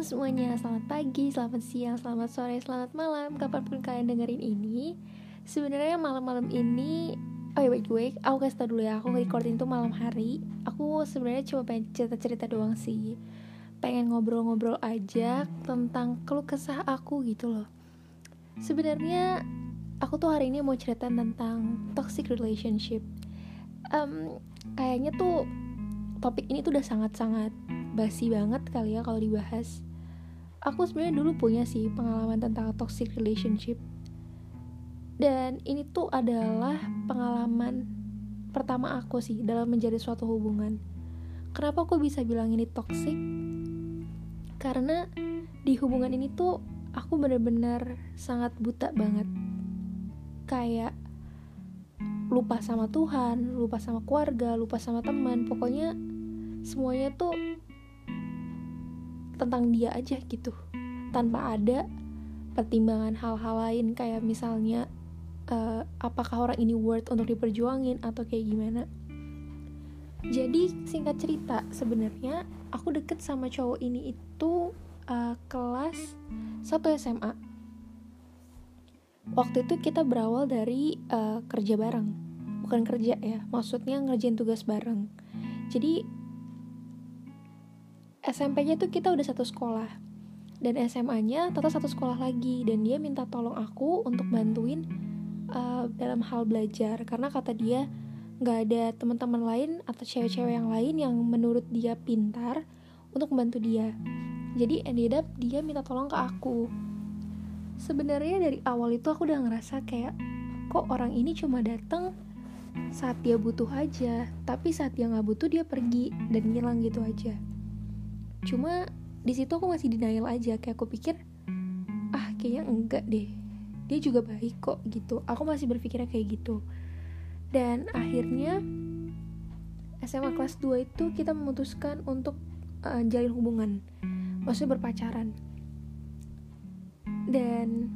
Semuanya, selamat pagi, selamat siang, selamat sore, selamat malam Kapan pun kalian dengerin ini. Sebenarnya malam-malam ini Oh ya wait, aku kasih tau dulu ya Aku recording tuh malam hari. Aku sebenarnya cuma pengen cerita-cerita doang sih. Pengen ngobrol-ngobrol aja Tentang keluh kesah aku gitu loh. Sebenarnya Aku tuh hari ini mau cerita tentang Toxic relationship. Um, Kayaknya tuh Topik ini tuh udah sangat-sangat basi banget kali ya kalau dibahas. Aku sebenarnya dulu punya sih pengalaman tentang toxic relationship. Dan ini tuh adalah pengalaman pertama aku sih dalam menjadi suatu hubungan. Kenapa aku bisa bilang ini toxic? Karena di hubungan ini tuh aku bener-bener sangat buta banget. Kayak lupa sama Tuhan, lupa sama keluarga, lupa sama teman. Pokoknya semuanya tuh tentang dia aja gitu. Tanpa ada pertimbangan hal-hal lain kayak misalnya uh, apakah orang ini worth untuk diperjuangin atau kayak gimana. Jadi singkat cerita sebenarnya aku deket sama cowok ini itu uh, kelas 1 SMA waktu itu kita berawal dari uh, kerja bareng. Bukan kerja ya maksudnya ngerjain tugas bareng. Jadi SMP-nya tuh kita udah satu sekolah. Dan SMA-nya tetap satu sekolah lagi. Dan dia minta tolong aku untuk bantuin uh, dalam hal belajar. Karena kata dia nggak ada teman-teman lain atau cewek-cewek yang lain yang menurut dia pintar untuk membantu dia. Jadi ended up dia minta tolong ke aku. Sebenarnya dari awal itu aku udah ngerasa kayak kok orang ini cuma datang saat dia butuh aja. Tapi saat dia nggak butuh dia pergi dan ngilang gitu aja cuma di situ aku masih denial aja kayak aku pikir ah kayaknya enggak deh. Dia juga baik kok gitu. Aku masih berpikirnya kayak gitu. Dan akhirnya SMA kelas 2 itu kita memutuskan untuk uh, jalin hubungan. Maksudnya berpacaran. Dan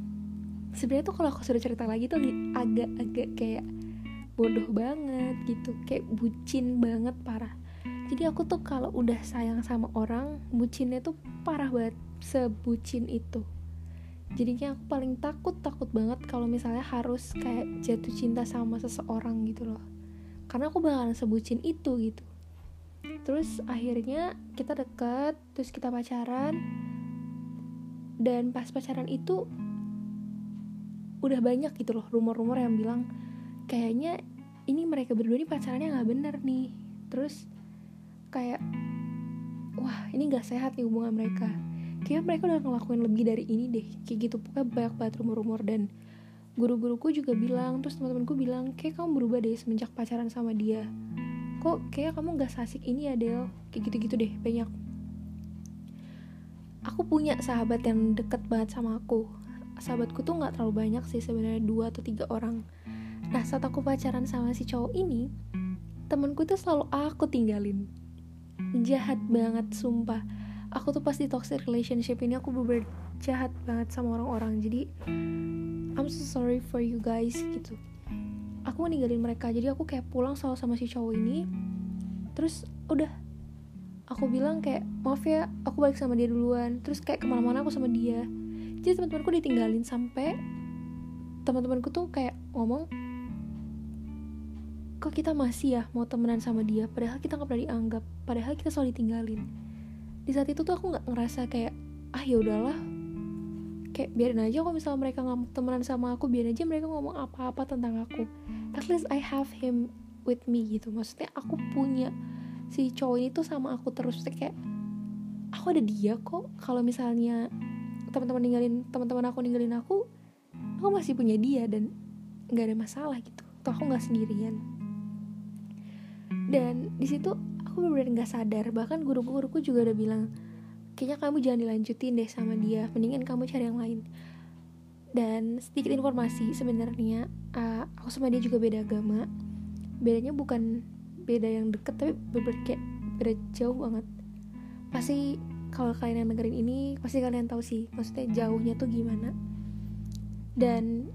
sebenarnya tuh kalau aku sudah cerita lagi tuh agak-agak kayak bodoh banget gitu. Kayak bucin banget parah jadi aku tuh kalau udah sayang sama orang bucinnya tuh parah banget sebucin itu. Jadinya aku paling takut takut banget kalau misalnya harus kayak jatuh cinta sama seseorang gitu loh. Karena aku bakalan sebucin itu gitu. Terus akhirnya kita deket terus kita pacaran. Dan pas pacaran itu udah banyak gitu loh rumor-rumor yang bilang kayaknya ini mereka berdua ini pacarannya nggak bener nih. Terus kayak wah ini gak sehat nih hubungan mereka. Kayak mereka udah ngelakuin lebih dari ini deh kayak gitu. Pokoknya banyak banget rumor-rumor. Dan guru-guruku juga bilang terus teman-temanku bilang kayak kamu berubah deh semenjak pacaran sama dia. Kok kayak kamu gak sasik ini ya Del kayak gitu-gitu deh banyak. Aku punya sahabat yang deket banget sama aku. Sahabatku tuh nggak terlalu banyak sih sebenarnya dua atau tiga orang. Nah saat aku pacaran sama si cowok ini temenku tuh selalu aku tinggalin jahat banget sumpah. Aku tuh pasti toxic relationship ini aku bener, jahat banget sama orang-orang. Jadi I'm so sorry for you guys gitu. Aku ninggalin mereka jadi aku kayak pulang selalu sama si cowok ini. Terus udah. Aku bilang kayak maaf ya aku balik sama dia duluan. Terus kayak ke mana-mana aku sama dia. Jadi teman-temanku ditinggalin sampai teman-temanku tuh kayak ngomong kok kita masih ya mau temenan sama dia padahal kita nggak pernah dianggap padahal kita selalu ditinggalin. Di saat itu tuh aku nggak ngerasa kayak ah ya udahlah. Kayak biarin aja kalau misalnya mereka nggak mau temenan sama aku biarin aja mereka ngomong apa-apa tentang aku. At least I have him with me gitu. Maksudnya aku punya si cowok ini tuh sama aku terus. Kayak aku ada dia kok. Kalau misalnya teman-teman ninggalin teman-teman aku ninggalin aku aku masih punya dia dan nggak ada masalah gitu. Tuh aku nggak sendirian dan di situ aku benar-benar nggak sadar. Bahkan guru-guruku juga udah bilang kayaknya kamu jangan dilanjutin deh sama dia. Mendingan kamu cari yang lain. Dan sedikit informasi sebenarnya uh, aku sama dia juga beda agama. Bedanya bukan beda yang deket tapi bener kayak beda jauh banget. Pasti kalau kalian yang dengerin ini pasti kalian tahu sih maksudnya jauhnya tuh gimana. Dan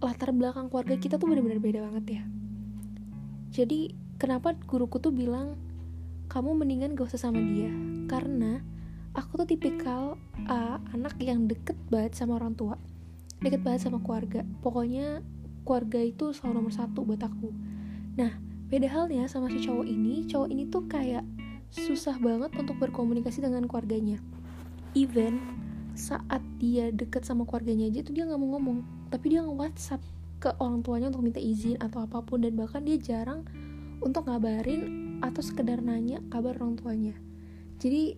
latar belakang keluarga kita tuh bener-bener beda banget ya jadi kenapa guruku tuh bilang kamu mendingan gak usah sama dia? Karena aku tuh tipikal uh, anak yang deket banget sama orang tua deket banget sama keluarga. Pokoknya keluarga itu selalu nomor satu buat aku. Nah beda halnya sama si cowok ini. Cowok ini tuh kayak susah banget untuk berkomunikasi dengan keluarganya. Even saat dia deket sama keluarganya aja tuh dia nggak mau ngomong tapi dia nge-whatsapp ke orang tuanya untuk minta izin atau apa pun dan bahkan dia jarang untuk ngabarin atau sekedar nanya kabar orang tuanya. Jadi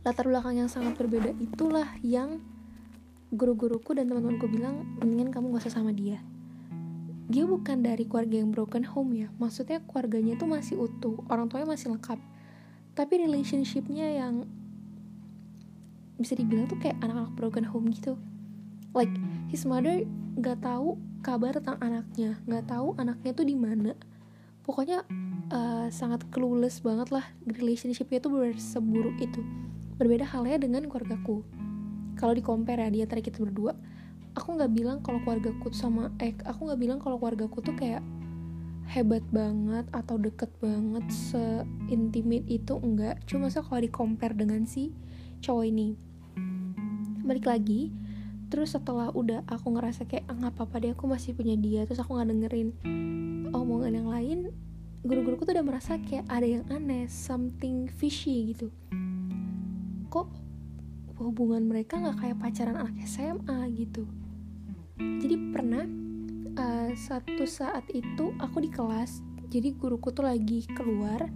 latar belakang yang sangat berbeda itulah yang guru-guruku dan teman-temanku bilang mendingan kamu gak usah sama dia. Dia bukan dari keluarga yang broken home ya. Maksudnya keluarganya tuh masih utuh orang tuanya masih lengkap. Tapi relationshipnya yang bisa dibilang tuh kayak anak-anak broken home gitu. Like his mother gak tahu kabar tentang anaknya nggak tahu anaknya tuh di mana. Pokoknya uh, sangat clueless banget lah relationshipnya tuh berseburuk itu. Berbeda halnya dengan keluargaku. Kalau di compare ya di antara kita berdua aku nggak bilang kalau keluargaku sama eh aku nggak bilang kalau keluargaku tuh kayak hebat banget atau deket banget seintimate itu enggak cuma so kalau di compare dengan si cowok ini. Balik lagi terus setelah udah aku ngerasa kayak ah, nggak apa-apa deh aku masih punya dia. Terus aku nggak dengerin omongan yang lain guru-guruku tuh udah merasa kayak ada yang aneh something fishy gitu. Kok hubungan mereka nggak kayak pacaran anak SMA gitu? Jadi pernah uh, satu saat itu aku di kelas jadi guruku tuh lagi keluar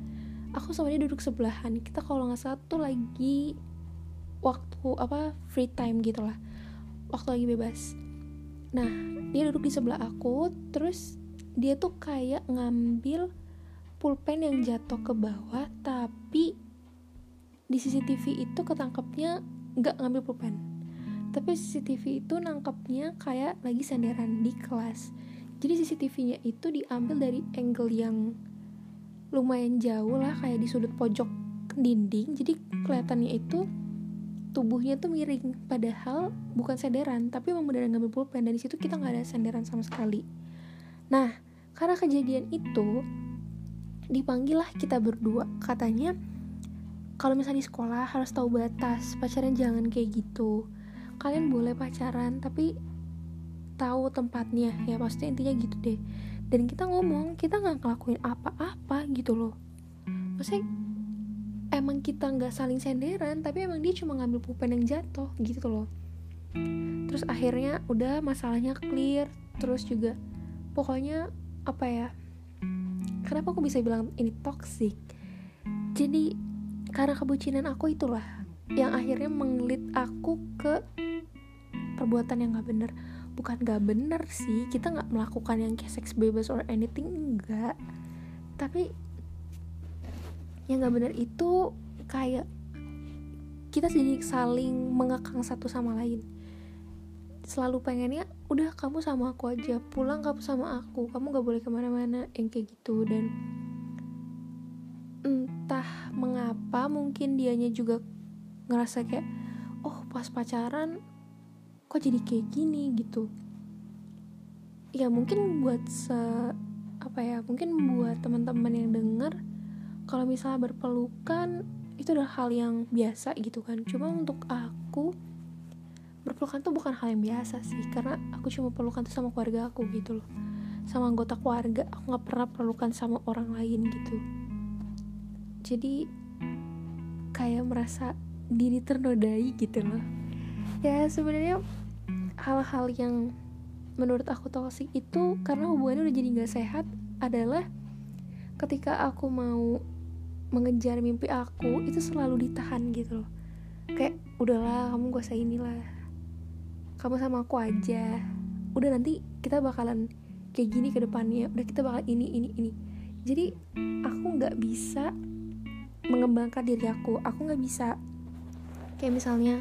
aku sama dia duduk sebelahan. Kita kalau nggak salah tuh lagi waktu apa free time gitu lah waktu lagi bebas. Nah dia duduk di sebelah aku terus dia tuh kayak ngambil pulpen yang jatuh ke bawah tapi di CCTV itu ketangkepnya nggak ngambil pulpen. Tapi CCTV itu nangkepnya kayak lagi senderan di kelas. Jadi CCTV-nya itu diambil dari angle yang lumayan jauh lah kayak di sudut pojok dinding. Jadi kelihatannya itu tubuhnya tuh miring. Padahal bukan senderan tapi memang beneran ngambil pulpen. Dan di situ kita nggak ada senderan sama sekali. Nah karena kejadian itu dipanggil lah kita berdua. Katanya kalau misalnya di sekolah harus tahu batas pacaran jangan kayak gitu. Kalian boleh pacaran tapi tahu tempatnya. Ya pasti intinya gitu deh. Dan kita ngomong kita nggak ngelakuin apa-apa gitu loh. Maksudnya emang kita nggak saling senderan tapi emang dia cuma ngambil pulpen yang jatuh gitu loh. Terus akhirnya udah masalahnya clear. Terus juga pokoknya apa ya kenapa aku bisa bilang ini toxic? Jadi karena kebucinan aku itulah yang akhirnya mengelit aku ke perbuatan yang gak bener. Bukan gak bener sih kita gak melakukan yang kayak seks bebas or anything enggak tapi yang gak bener itu kayak kita jadi saling mengekang satu sama lain. Selalu pengennya udah kamu sama aku aja pulang kamu sama aku kamu gak boleh ke mana-mana yang kayak gitu. Dan entah mengapa mungkin dianya juga ngerasa kayak oh pas pacaran kok jadi kayak gini gitu. Ya mungkin buat se apa ya mungkin buat teman-teman yang denger kalau misalnya berpelukan itu adalah hal yang biasa gitu kan. Cuma untuk aku berpelukan tuh bukan hal yang biasa sih. Karena aku cuma pelukan tuh sama keluarga aku gitu loh. Sama anggota keluarga aku nggak pernah pelukan sama orang lain gitu. Jadi kayak merasa diri ternodai gitu loh. Ya sebenarnya hal-hal yang menurut aku toxic itu karena hubungannya udah jadi nggak sehat adalah ketika aku mau mengejar mimpi aku itu selalu ditahan gitu loh. Kayak udahlah kamu gak usah inilah. Kamu sama aku aja. Udah nanti kita bakalan kayak gini ke depannya. Udah kita bakal ini ini ini. Jadi aku nggak bisa mengembangkan diri aku. Aku nggak bisa. Kayak misalnya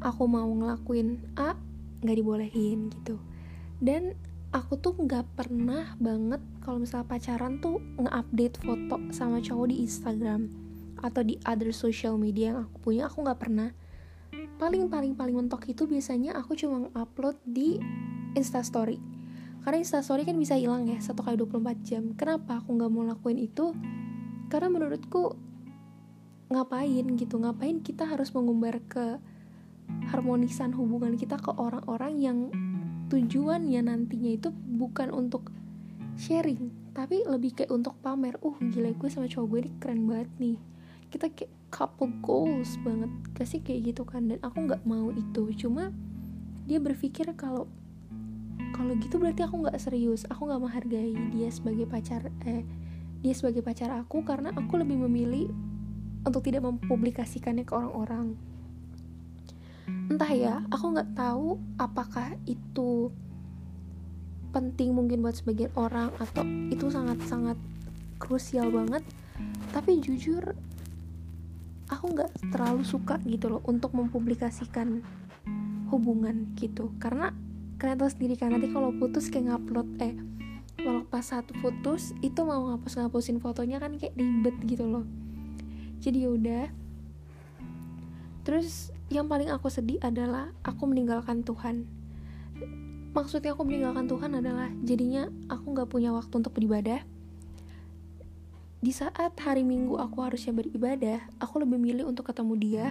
aku mau ngelakuin A nggak dibolehin gitu. Dan aku tuh nggak pernah banget kalau misalnya pacaran tuh nge-update foto sama cowok di Instagram atau di other social media yang aku punya aku nggak pernah. Paling paling paling mentok itu biasanya aku cuma upload di instastory. Karena instastory kan bisa hilang ya satu kali 24 jam. Kenapa aku nggak mau lakuin itu? Karena menurutku ngapain gitu? Ngapain kita harus mengumbar ke harmonisan hubungan kita ke orang-orang yang tujuannya nantinya itu bukan untuk sharing. Tapi lebih kayak untuk pamer uh gila gue sama cowok gue ini keren banget nih. Kita kayak couple goals banget. Kasih kayak gitu kan? Dan aku nggak mau itu. Cuma dia berpikir kalau kalau gitu berarti aku nggak serius. Aku nggak menghargai dia sebagai pacar eh dia sebagai pacar aku karena aku lebih memilih untuk tidak mempublikasikannya ke orang-orang. Entah ya aku nggak tahu apakah itu penting mungkin buat sebagian orang atau itu sangat-sangat krusial banget. Tapi jujur aku nggak terlalu suka gitu loh untuk mempublikasikan hubungan gitu. Karena kalian tahu sendiri kan nanti kalau putus kayak ngupload eh kalau pas satu putus itu mau ngapus ngapusin fotonya kan kayak ribet gitu loh. Jadi yaudah terus yang paling aku sedih adalah aku meninggalkan Tuhan maksudnya aku meninggalkan Tuhan adalah jadinya aku nggak punya waktu untuk beribadah. Di saat hari minggu aku harusnya beribadah aku lebih milih untuk ketemu dia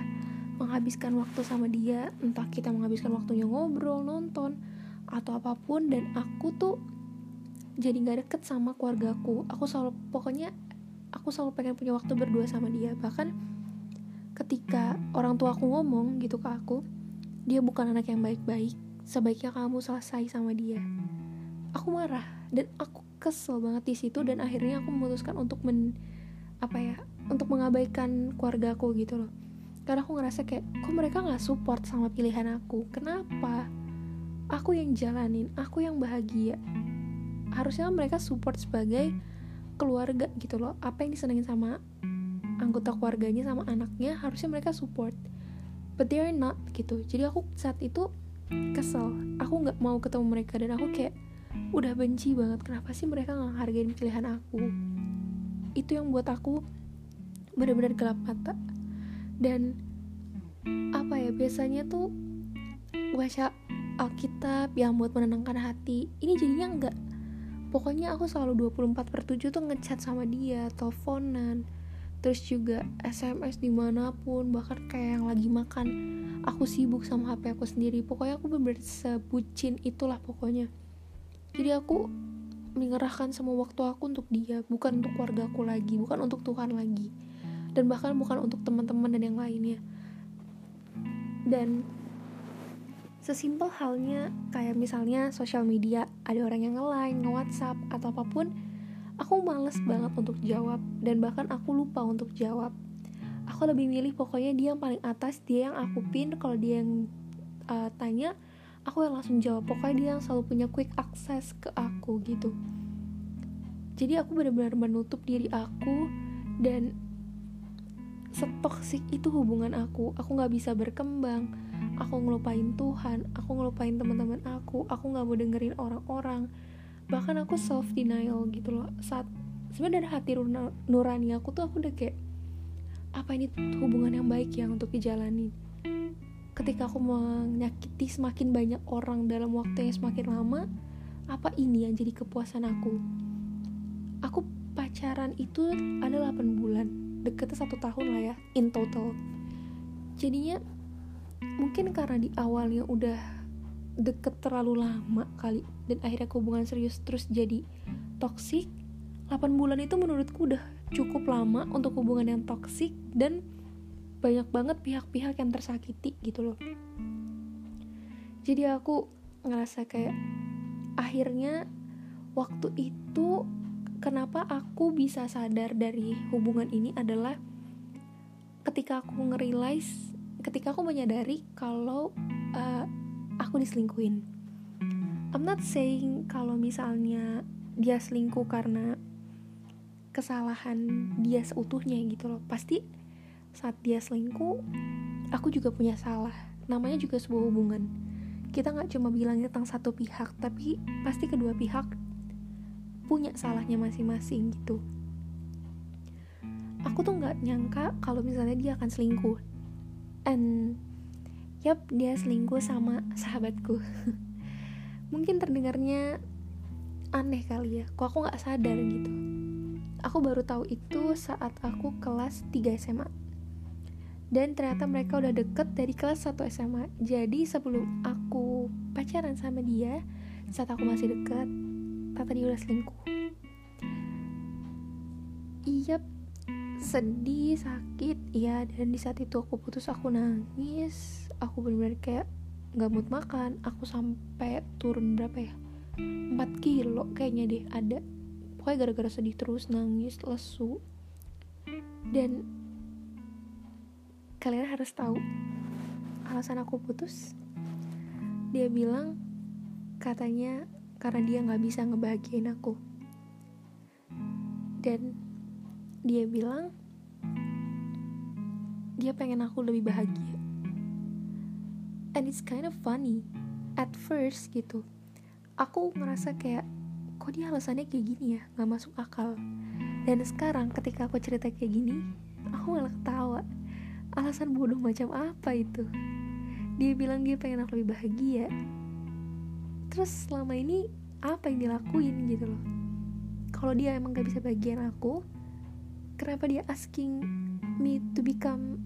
menghabiskan waktu sama dia. Entah kita menghabiskan waktunya ngobrol nonton atau apa pun. Dan aku tuh jadi nggak deket sama keluargaku. Aku selalu pokoknya aku selalu pengen punya waktu berdua sama dia. Bahkan ketika orang tua aku ngomong gitu ke aku dia bukan anak yang baik-baik sebaiknya kamu selesai sama dia. Aku marah dan aku kesel banget di situ dan akhirnya aku memutuskan untuk men apa ya untuk mengabaikan keluarga aku gitu loh. Karena aku ngerasa kayak kok mereka nggak support sama pilihan aku? Kenapa? Aku yang jalanin aku yang bahagia. Harusnya mereka support sebagai keluarga gitu loh. Apa yang disenengin sama anggota keluarganya sama anaknya harusnya mereka support. But they are not gitu. Jadi aku saat itu kesel. Aku nggak mau ketemu mereka dan aku kayak udah benci banget kenapa sih mereka nggak hargain pilihan aku? Itu yang buat aku benar-benar gelap mata. Dan apa ya biasanya tuh baca Alkitab yang buat menenangkan hati ini jadinya enggak pokoknya aku selalu 24 per 7 tuh ngechat sama dia teleponan terus juga SMS di mana pun bahkan kayak yang lagi makan aku sibuk sama HP aku sendiri. Pokoknya aku bener-bener sebucin itulah pokoknya. Jadi aku mengerahkan semua waktu aku untuk dia bukan untuk keluarga aku lagi bukan untuk Tuhan lagi. Dan bahkan bukan untuk teman-teman dan yang lainnya. Dan sesimpel halnya kayak misalnya sosial media ada orang yang nge-line, nge-whatsapp atau apa pun aku males banget untuk jawab. Dan bahkan aku lupa untuk jawab aku lebih milih pokoknya dia yang paling atas dia yang aku pin. Kalau dia yang uh, tanya aku yang langsung jawab. Pokoknya dia yang selalu punya quick access ke aku gitu. Jadi aku benar-benar menutup diri aku dan setoksik itu hubungan aku. Aku nggak bisa berkembang. Aku ngelupain Tuhan aku ngelupain teman-teman aku aku nggak mau dengerin orang-orang. Bahkan aku self denial gitu loh. Saat sebenarnya dari hati nurani aku tuh aku udah kayak apa ini hubungan yang baik ya untuk dijalani? Ketika aku menyakiti semakin banyak orang dalam waktu yang semakin lama apa ini yang jadi kepuasan aku? Aku pacaran itu ada 8 bulan deketnya satu tahun lah ya in total. Jadinya mungkin karena di awalnya udah deket terlalu lama kali dan akhirnya hubungan serius terus jadi toksik 8 bulan itu menurutku udah cukup lama untuk hubungan yang toksik dan banyak banget pihak-pihak yang tersakiti gitu loh. Jadi aku ngerasa kayak akhirnya waktu itu kenapa aku bisa sadar dari hubungan ini adalah ketika aku ngerealize ketika aku menyadari kalau uh, aku diselingkuhin. I'm not saying kalau misalnya dia selingkuh karena kesalahan dia seutuhnya gitu loh. Pasti saat dia selingkuh aku juga punya salah. Namanya juga sebuah hubungan. Kita nggak cuma bilangnya tentang satu pihak tapi pasti kedua pihak punya salahnya masing-masing gitu. Aku tuh nggak nyangka kalau misalnya dia akan selingkuh. And Yap, dia selingkuh sama sahabatku. Mungkin terdengarnya aneh kali ya, kok aku gak sadar gitu. Aku baru tahu itu saat aku kelas 3 SMA. dan ternyata mereka udah deket dari kelas 1 SMA jadi sebelum aku pacaran sama dia saat aku masih deket ternyata dia udah selingkuh. Iya sedih sakit iya. Dan di saat itu aku putus aku nangis. Aku bener-bener kayak nggak mood makan. Aku sampai turun berapa ya? 4 kilo kayaknya deh ada pokoknya gara-gara sedih terus nangis lesu. Dan kalian harus tahu alasan aku putus dia bilang katanya karena dia nggak bisa ngebahagiain aku. Dan dia bilang dia pengen aku lebih bahagia. And it's kind of funny at first gitu. Aku ngerasa kayak kok dia alasannya kayak gini ya? Nggak masuk akal. Dan sekarang ketika aku cerita kayak gini aku malah ketawa. Alasan bodoh macam apa itu? Dia bilang dia pengen aku lebih bahagia. Terus selama ini apa yang dilakuin gitu loh? Kalau dia emang gak bisa bagian aku kenapa dia asking me to become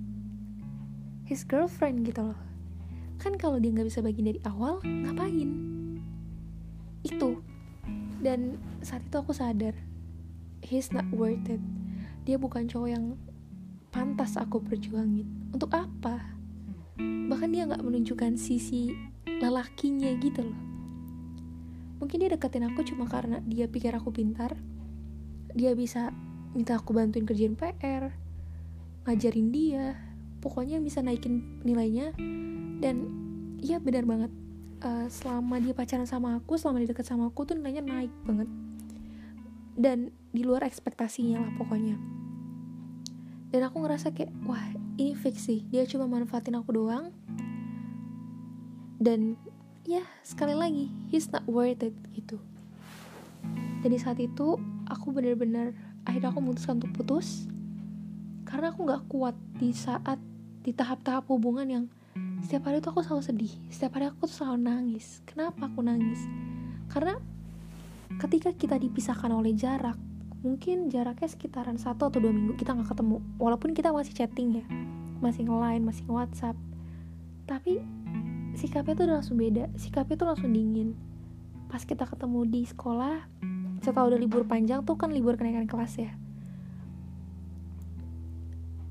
his girlfriend gitu loh? Kan kalau dia nggak bisa bagian dari awal ngapain? Itu dan saat itu aku sadar he's not worth it. Dia bukan cowok yang pantas aku perjuangin. Untuk apa? Bahkan dia nggak menunjukkan sisi lelakinya gitu loh. Mungkin dia deketin aku cuma karena dia pikir aku pintar. Dia bisa minta aku bantuin kerjaan PR ngajarin dia. Pokoknya bisa naikin nilainya. Dan iya benar banget uh, selama dia pacaran sama aku selama dia deket sama aku tuh nilainya naik banget. Dan di luar ekspektasinya lah pokoknya. Dan aku ngerasa kayak wah ini fix sih. Dia cuma manfaatin aku doang. Dan ya sekali lagi he's not worth it gitu. Jadi saat itu aku bener-bener akhirnya aku memutuskan untuk putus. Karena aku nggak kuat di saat di tahap-tahap hubungan yang setiap hari tuh aku selalu sedih. Setiap hari aku tuh selalu nangis. Kenapa aku nangis? Karena ketika kita dipisahkan oleh jarak mungkin jaraknya sekitaran satu atau dua minggu kita nggak ketemu. Walaupun kita masih chatting ya masih nge-line masih nge-whatsapp. Tapi sikapnya tuh langsung beda. Sikapnya tuh langsung dingin. Pas kita ketemu di sekolah setelah udah libur panjang tuh kan libur kenaikan kelas ya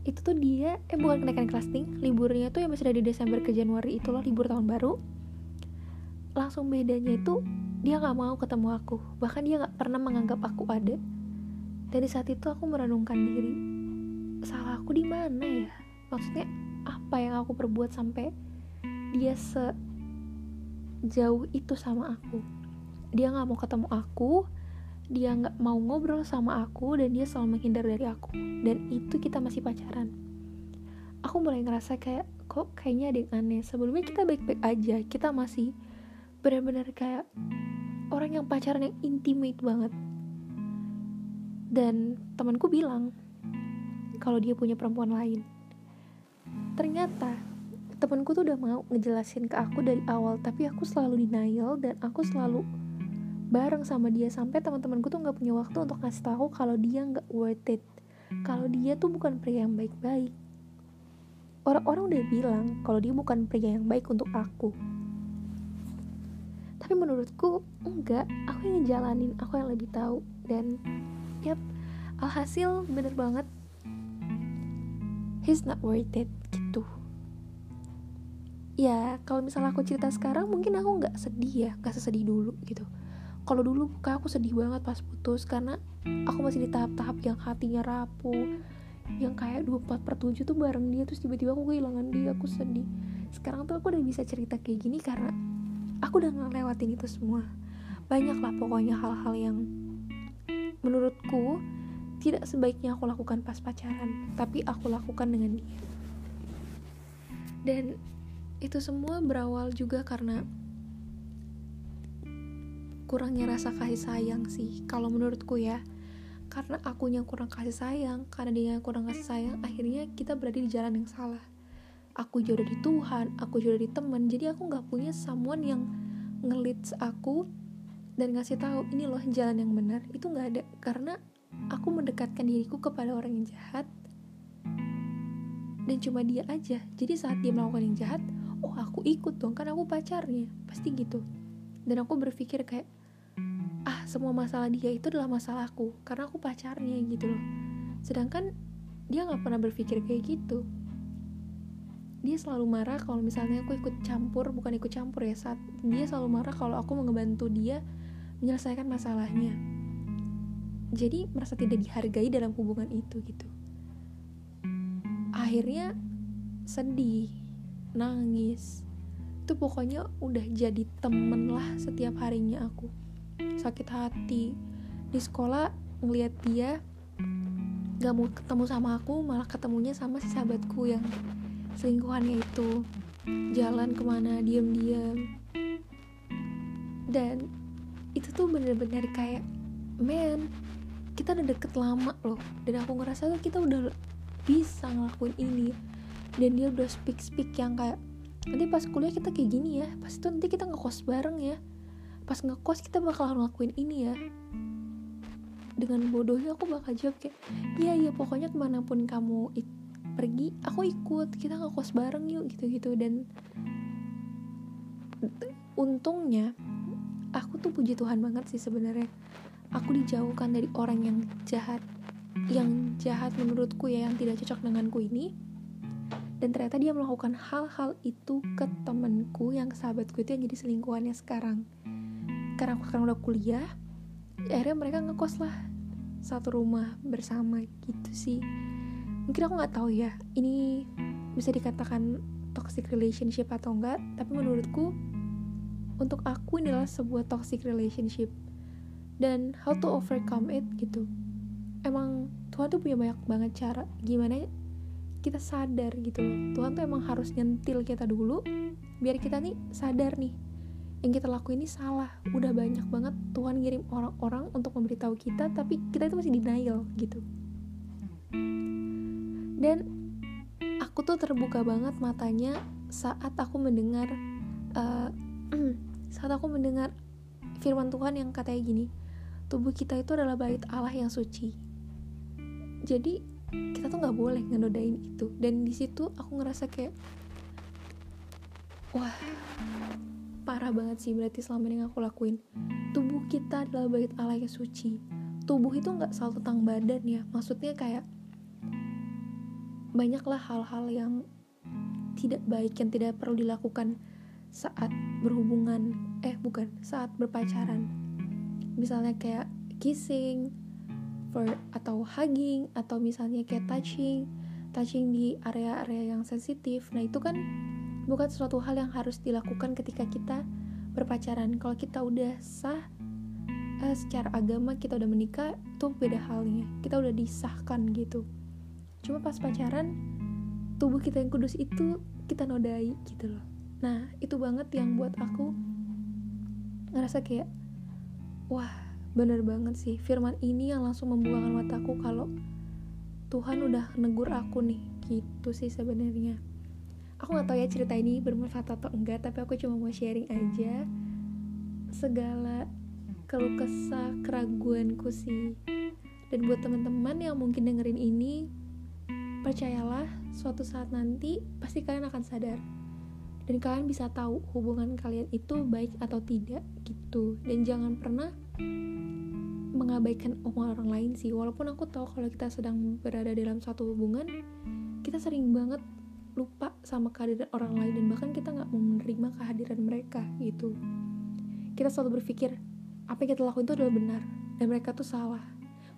itu tuh dia eh bukan kenaikan kelas nih liburnya tuh yang masih dari Desember ke Januari itu loh libur tahun baru. Langsung bedanya itu dia nggak mau ketemu aku. Bahkan dia nggak pernah menganggap aku ada. Dari saat itu aku merenungkan diri. Salah aku di mana ya? Maksudnya apa yang aku perbuat sampai dia sejauh itu sama aku? Dia nggak mau ketemu aku dia nggak mau ngobrol sama aku dan dia selalu menghindar dari aku. Dan itu kita masih pacaran. Aku mulai ngerasa kayak kok kayaknya ada yang aneh. Sebelumnya kita baik-baik aja. Kita masih benar-benar kayak orang yang pacaran yang intimate banget. Dan temanku bilang kalau dia punya perempuan lain. Ternyata temanku tuh udah mau ngejelasin ke aku dari awal tapi aku selalu denial dan aku selalu bareng sama dia sampai teman-temanku tuh nggak punya waktu untuk ngasih tahu kalau dia nggak worth it. Kalau dia tuh bukan pria yang baik-baik. Orang-orang udah bilang kalau dia bukan pria yang baik untuk aku. Tapi menurutku enggak. Aku yang ngejalanin aku yang lebih tahu. Dan yap alhasil bener banget. He's not worth it gitu. Ya kalau misalnya aku cerita sekarang mungkin aku nggak sedih ya nggak sesedih dulu gitu kalau dulu kayak aku sedih banget pas putus karena aku masih di tahap-tahap yang hatinya rapuh yang kayak 24 per 7 tuh bareng dia terus tiba-tiba aku kehilangan dia aku sedih. Sekarang tuh aku udah bisa cerita kayak gini karena aku udah ngelewatin itu semua. Banyak lah pokoknya hal-hal yang menurutku tidak sebaiknya aku lakukan pas pacaran tapi aku lakukan dengan dia. Dan itu semua berawal juga karena kurangnya rasa kasih sayang sih kalau menurutku ya. Karena aku yang kurang kasih sayang karena dia yang kurang kasih sayang akhirnya kita berada di jalan yang salah. Aku jauh dari Tuhan aku jauh dari teman jadi aku nggak punya someone yang ngelit aku dan ngasih tahu ini loh jalan yang benar. Itu nggak ada karena aku mendekatkan diriku kepada orang yang jahat dan cuma dia aja. Jadi saat dia melakukan yang jahat oh aku ikut dong kan aku pacarnya. Pasti gitu. Dan aku berpikir kayak semua masalah dia itu adalah masalahku karena aku pacarnya gitu loh. Sedangkan dia nggak pernah berpikir kayak gitu. Dia selalu marah kalau misalnya aku ikut campur bukan ikut campur ya saat dia selalu marah kalau aku ngebantu dia menyelesaikan masalahnya. Jadi merasa tidak dihargai dalam hubungan itu gitu. Akhirnya sedih nangis. Itu pokoknya udah jadi temen lah setiap harinya aku sakit hati. Di sekolah ngeliat dia gak mau ketemu sama aku malah ketemunya sama si sahabatku yang selingkuhannya itu. Jalan ke mana diam-diam. Dan itu tuh bener-bener kayak men kita udah deket lama loh. Dan aku ngerasa tuh kita udah bisa ngelakuin ini. Dan dia udah speak speak yang kayak nanti pas kuliah kita kayak gini ya pas itu nanti kita ngekos bareng ya pas ngekos kita bakal ngelakuin ini ya. Dengan bodohnya aku bakal jawab kayak iya iya pokoknya ke mana pun kamu pergi aku ikut. Kita ngekos bareng yuk gitu-gitu. Dan untungnya aku tuh puji Tuhan banget sih sebenarnya. Aku dijauhkan dari orang yang jahat yang jahat menurutku ya yang tidak cocok denganku ini. Dan ternyata dia melakukan hal-hal itu ke temenku yang sahabatku itu yang jadi selingkuhannya sekarang karena aku sekarang udah kuliah akhirnya mereka ngekos lah satu rumah bersama gitu sih. Mungkin aku nggak tahu ya ini bisa dikatakan toxic relationship atau enggak tapi menurutku untuk aku ini adalah sebuah toxic relationship. Dan how to overcome it gitu. Emang Tuhan tuh punya banyak banget cara gimana kita sadar gitu Tuhan tuh emang harus nyentil kita dulu biar kita nih sadar nih yang kita lakuin ini salah. Udah banyak banget Tuhan ngirim orang-orang untuk memberitahu kita tapi kita itu masih denial gitu. Dan aku tuh terbuka banget matanya saat aku mendengar uh, saat aku mendengar firman Tuhan yang katanya gini tubuh kita itu adalah bait Allah yang suci. Jadi kita tuh nggak boleh ngenodain itu. Dan di situ aku ngerasa kayak wah parah banget sih berarti selama ini yang aku lakuin. Tubuh kita adalah bait Allah yang suci. Tubuh itu nggak selalu tentang badan ya. Maksudnya kayak banyaklah hal-hal yang tidak baik yang tidak perlu dilakukan saat berhubungan eh bukan saat berpacaran. Misalnya kayak kissing for atau hugging atau misalnya kayak touching touching di area-area yang sensitif. Nah itu kan bukan suatu hal yang harus dilakukan ketika kita berpacaran. Kalau kita udah sah eh, secara agama kita udah menikah itu beda halnya. Kita udah disahkan gitu. Cuma pas pacaran tubuh kita yang kudus itu kita nodai gitu loh. Nah itu banget yang buat aku ngerasa kayak wah bener banget sih. Firman ini yang langsung membuangkan mataku kalau Tuhan udah negur aku nih. Gitu sih sebenarnya aku nggak tahu ya cerita ini bermanfaat atau enggak tapi aku cuma mau sharing aja segala keluh kesah keraguanku sih dan buat teman-teman yang mungkin dengerin ini Percayalah, suatu saat nanti pasti kalian akan sadar. Dan kalian bisa tahu hubungan kalian itu baik atau tidak gitu. Dan jangan pernah mengabaikan omongan orang lain sih. Walaupun aku tahu kalau kita sedang berada dalam suatu hubungan, kita sering banget lupa sama kehadiran orang lain dan bahkan kita nggak mau menerima kehadiran mereka gitu. Kita selalu berpikir apa yang kita lakuin itu adalah benar dan mereka tuh salah.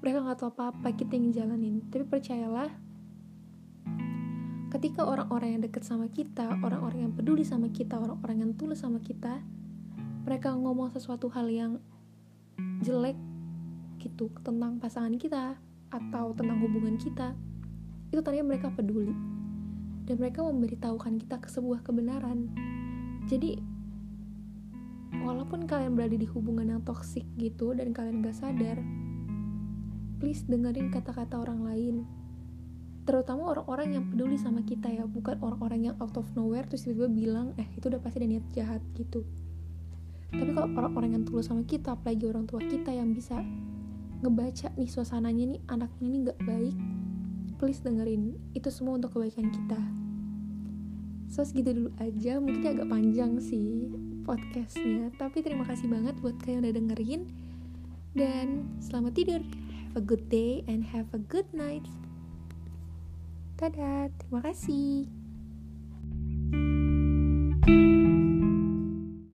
Mereka nggak tahu apa-apa kita yang jalanin. Tapi percayalah, ketika orang-orang yang deket sama kita, orang-orang yang peduli sama kita, orang-orang yang tulus sama kita, mereka ngomong sesuatu hal yang jelek gitu tentang pasangan kita atau tentang hubungan kita, itu tadinya mereka peduli dan mereka memberitahukan kita ke sebuah kebenaran. Jadi walaupun kalian berada di hubungan yang toksik gitu dan kalian gak sadar, please dengerin kata-kata orang lain terutama orang-orang yang peduli sama kita ya bukan orang-orang yang out of nowhere terus tiba-tiba bilang eh itu udah pasti ada niat jahat gitu tapi kalau orang-orang yang tulus sama kita apalagi orang tua kita yang bisa ngebaca nih suasananya nih anaknya ini nggak baik please dengerin itu semua untuk kebaikan kita. So segitu dulu aja. Mungkin agak panjang sih podcastnya. Tapi terima kasih banget buat kalian udah dengerin. Dan selamat tidur. Have a good day and have a good night. Dadah. Terima kasih. thank you